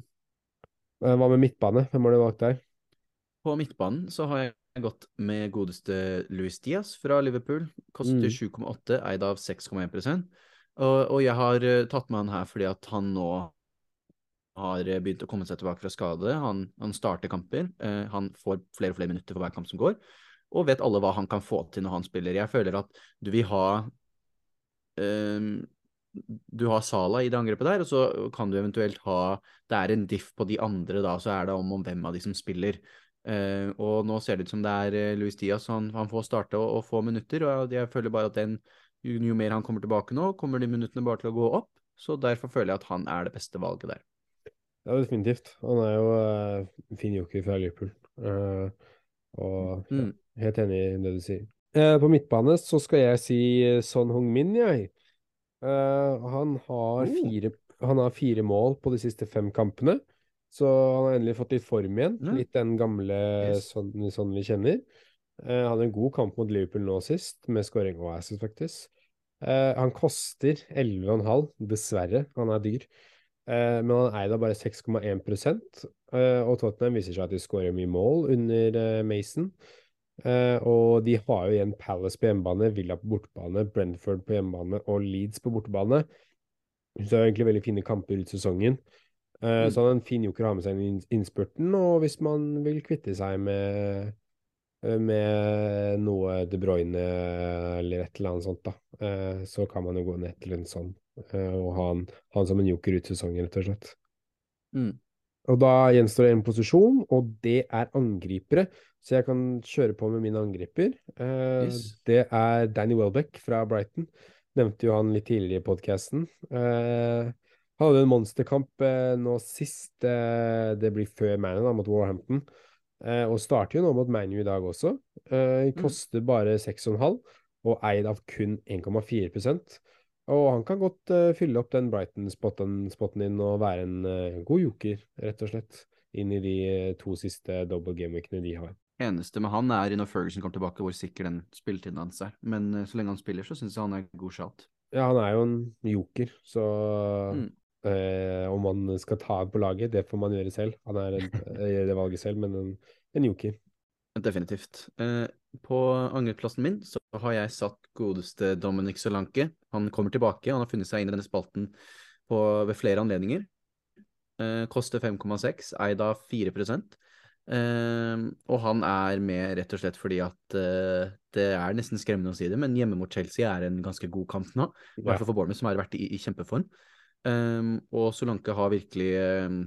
Hva med midtbane? Hvem har du valgt der? På midtbanen så har jeg gått med godeste Louis Diaz fra Liverpool. Koster Mm. 7,8, eid av 6,1 og, og jeg har tatt med han her fordi at han nå har eh, begynt å komme seg tilbake fra skade. Han, han starter kamper. eh, han får flere og flere minutter for hver kamp som går. Og vet alle hva han kan få til når han spiller. Jeg føler at du vil ha eh, Du har Sala i det angrepet der, og så kan du eventuelt ha Det er en diff på de andre, da, så er det om, om hvem av de som spiller. Eh, og nå ser det ut som det er eh, Luis Diaz, han, han får starte og, og få minutter. Og jeg føler bare at den, jo, mer han kommer tilbake nå, kommer de minuttene bare til å gå opp. Så derfor føler jeg at han er det beste valget der. Ja, definitivt. Han er jo uh, en fin joker fra Liverpool. Uh, og ja, Mm. helt enig i det du sier. Uh, på midtbane så skal jeg si eh, Son Hung-min, jeg. Han har Oh. fire, han har fire mål på de siste fem kampene. Så han har endelig fått litt form igjen. Mm. Litt den gamle Yes. sånn, sånn vi kjenner. han hadde en god kamp mot Liverpool nå sist, med scoring og assist, faktisk. Han koster 11,5, dessverre. Han er dyr. Eh, men han er da bare 6,1 eh, og Tottenham viser seg at de skårer mye mål under eh, Mason. Eh, og de har jo igjen Palace på hjemmebane, Villa på bortebane, Brentford på hjemmebane og Leeds på bortebane. Så det er egentlig veldig fine kamper ut sesongen. Eh, Mm. Så han er en fin joker å ha med seg i innspurten, og hvis man vil kvitte seg med med noe De Bruyne eller et eller annet sånt, da, så kan man jo gå ned til en sånn og ha han, han som en joker ut sesongen, rett og slett. Mm. Og da gjenstår det en posisjon, og det er angripere. Så jeg kan kjøre på med min angriper. Eh, Yes. Det er Danny Welbeck fra Brighton. Nevnte jo han litt tidligere i podkasten. Eh, han hadde en monsterkamp eh, nå sist. Eh, det blir før Manu, da, mot Warhampton. Eh, og starter jo nå mot Manu i dag også. Eh, koster bare 6,5 og eid av kun 1,4 og han kan godt uh, fylle opp den Brighton-spotten spotten din og være en uh, god joker, rett og slett, inn i de eh, to siste double game-weekene de har. Eneste med han er når Ferguson kommer tilbake, hvor sikker den spilletiden hans er. Men så lenge han spiller, så syns jeg han er god shot. Ja, han er jo en joker, så Mm. om man skal ta ham på laget, det får man gjøre selv. Han er en, det valget selv, men en, en joker. Definitivt. På angrepsplassen min så har jeg satt godeste Dominic Solanke. Han kommer tilbake, han har funnet seg inn i denne spalten på, ved flere anledninger. Eh, koster 5,6, eid av 4 eh, Og han er med rett og slett fordi at eh, det er nesten skremmende å si det, men hjemme mot Chelsea er en ganske god kamp nå. I hvert fall for Bournemouth, som har vært i, i kjempeform. Um, og Solanke har virkelig um,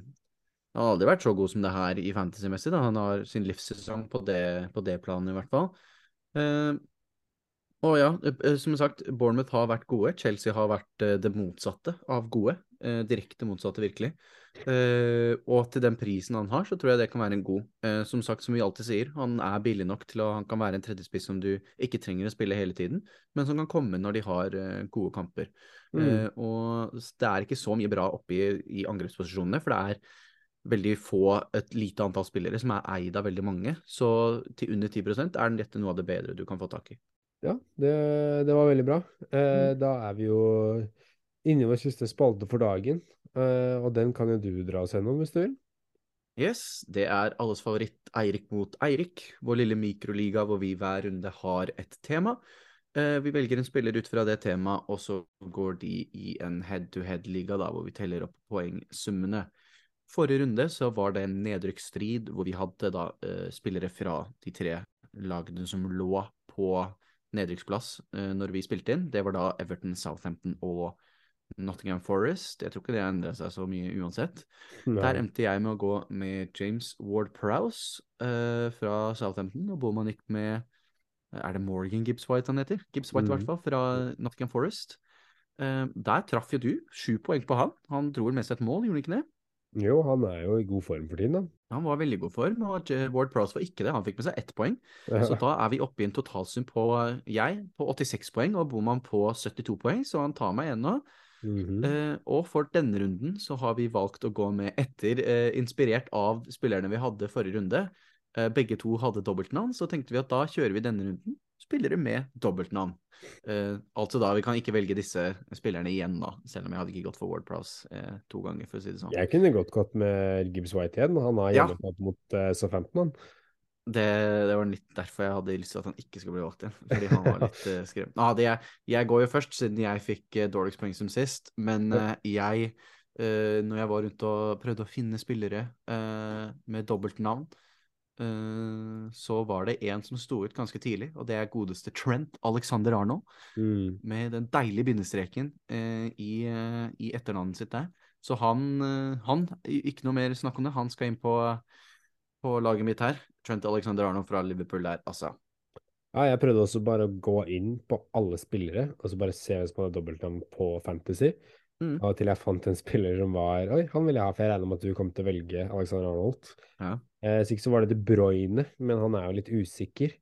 Han har aldri vært så god som det her i fantasy-messig. Han har sin livssesong på det, på det planet, i hvert fall. Og ja, eh, som sagt, Bournemouth har vært gode. Chelsea har vært eh, det motsatte av gode. Eh, direkte motsatte, virkelig. Eh, og til den prisen han har, så tror jeg det kan være en god. Eh, som sagt, som vi alltid sier, han er billig nok til å han kan være en tredjespiss som du ikke trenger å spille hele tiden, men som kan komme når de har eh, gode kamper. Mm. Eh, og det er ikke så mye bra oppe i, i angrepsposisjonene, for det er veldig få, et lite antall spillere som er eid av veldig mange. Så til under 10% er dette noe av det bedre du kan få tak i. Ja, det, det var veldig bra. Eh, Mm. Da er vi jo inne i vår siste spalte for dagen, eh, og den kan jo du dra oss gjennom hvis du vil. Yes, det er alles favoritt Eirik mot Eirik, vår lille mikroliga hvor vi hver runde har et tema. Eh, vi velger en spiller ut fra det temaet, og så går de i en head-to-head-liga hvor vi teller opp poengsummene. Forrige runde så var det en nedrykksstrid hvor vi hadde da eh, spillere fra de tre lagene som lå på nedrykksplass uh, når vi spilte inn. Det var da Everton, Southampton og Nottingham Forest. Jeg tror ikke det endra seg så mye uansett. Der endte jeg med å gå med James Ward-Prowse uh, fra Southampton, og Boman gikk med eh, Er det Morgan Gibbs White han heter? Gibbs White, i hvert Mhm. fall, fra Nottingham Forest. Uh, der traff jo du. Sju poeng på han. Han dro vel med seg et mål, gjorde han ikke det? Jo, han er jo i god form for tiden, da. Han var veldig god form, og Ward Prowse var ikke det. Han fikk med seg ett poeng. Så da er vi oppe i en totalsum på eh, jeg på 86 poeng og Boman på 72 poeng, så han tar meg igjen nå. -hmm. uh, og for denne runden så har vi valgt å gå med etter, uh, inspirert av spillerne vi hadde forrige runde. Uh, begge to hadde dobbeltnavn, så tenkte vi at da kjører vi denne runden spillere med dobbeltnavn. Uh, altså da, vi kan ikke velge disse spillerne igjen, da, selv om jeg hadde ikke gått for Ward Prowse eh, to ganger, for å si det sånn. Jeg kunne godt gått med Gibbs White igjen. Han har Ja. mot uh, Southampton, han. Det, det var litt derfor jeg hadde lyst til at han ikke skulle bli valgt igjen. Fordi han var litt uh, skrevet. Ah, jeg, jeg, går jo først, siden jeg fikk uh, dårligst poeng som sist. Men uh, jeg, uh, når jeg var rundt og prøvde å finne spillere med dobbelt navn, så var det en som sto ut ganske tidlig, og det er godeste Trent Alexander Arnold. Mm. Med den deilige bindestreken i, i, etternavnet sitt der. Så han, han, ikke noe mer snakk om det, han skal inn på på laget mitt her. Trent Alexander Arnold fra Liverpool der, altså. Ja, jeg prøvde også bare å gå inn på alle spillere, og så bare se hvem som hadde dobbeltnavn på Fantasy. Mm. Og til jeg fant en spiller som var Oi, han ville jeg ha, for jeg regner med at du kom til å velge Alexander Arnold. Ja. Eh, så ikke så var det De Bruyne, men han er jo litt usikker.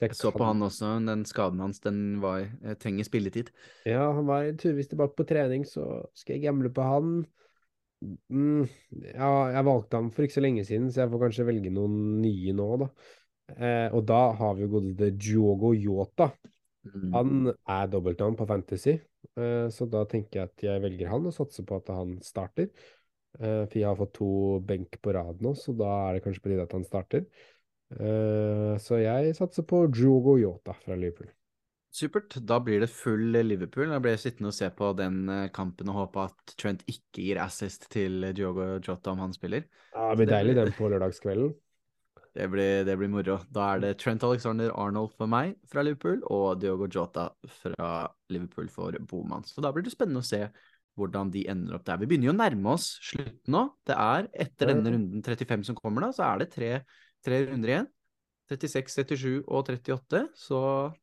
Jeg, jeg så kan... på han også, den skaden hans, den var Jeg trenger spilletid. Ja, han var turvis tilbake på trening, så skal jeg gamble på han. Mm, ja, jeg valgte ham for ikke så lenge siden, så jeg får kanskje velge noen nye nå, da. Eh, og da har vi jo godeste Diogo Yota. Mm. Han er dobbeltnavn på Fantasy, eh, så da tenker jeg at jeg velger han og satser på at han starter. Eh, for jeg har fått to benk på rad nå, så da er det kanskje på tide at han starter. Eh, så jeg satser på Diogo Yota fra Liverpool. Supert. Da blir det full Liverpool. Jeg ble sittende og se på den eh, kampen og håpe at Trent ikke gir assist til Diogo Jota om han spiller. Ja, Det blir deilig den på lørdagskvelden. Det blir, det blir, moro. Da er det Trent Alexander Arnold for meg fra Liverpool og Diogo Jota fra Liverpool for Boman. Så da blir det spennende å se hvordan de ender opp der. Vi begynner jo å nærme oss slutten nå. Det er etter denne runden 35 som kommer, da, så er det tre, tre runder igjen. 36, 37 og 38. Så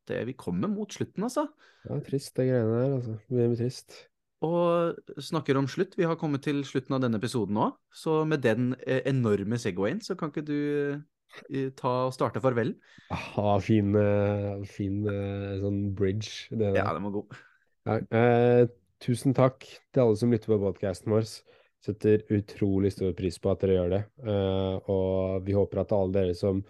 det, vi kommer mot slutten, altså. Ja, trist det greiene der, altså. Mye trist. Og snakker om slutt. Vi har kommet til slutten av denne episoden nå. Så med den eh, enorme Segwayen, så kan ikke du ta og starte farvelen? Aha, fin, eh, fin sånn bridge. Det ja, den var god. Ja, eh, tusen takk til alle som lytter på podkasten vår. Setter utrolig stor pris på at dere gjør det. Eh, og vi håper at alle dere som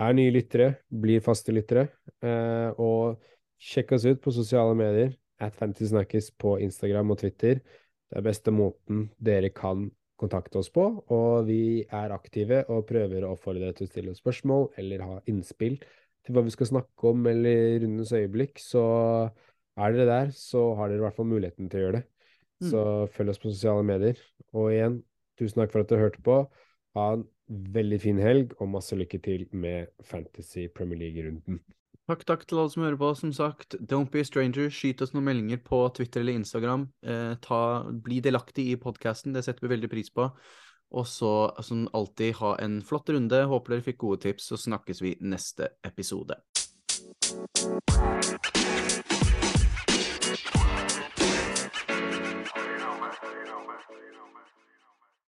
er nye lyttere, blir faste lyttere. Eh, og sjekk oss ut på sosiale medier. At Fantasy på Instagram og Twitter. Det er beste måten dere kan kontakte oss på. Og vi er aktive og prøver å oppfordre dere til å stille spørsmål eller ha innspill til hva vi skal snakke om eller rundens øyeblikk. Så er dere der, så har dere i hvert fall muligheten til å gjøre det. Mm. Så følg oss på sosiale medier. Og igjen, tusen takk for at dere hørte på. Ha en veldig fin helg, og masse lykke til med Fantasy Premier League-runden. Takk, takk til alle som hører på. Som sagt, don't be a stranger. Skyt oss noen meldinger på Twitter eller Instagram. Eh, ta, bli delaktig i podkasten, det setter vi veldig pris på. Og så, som alltid, ha en flott runde. Håper dere fikk gode tips, så snakkes vi neste episode.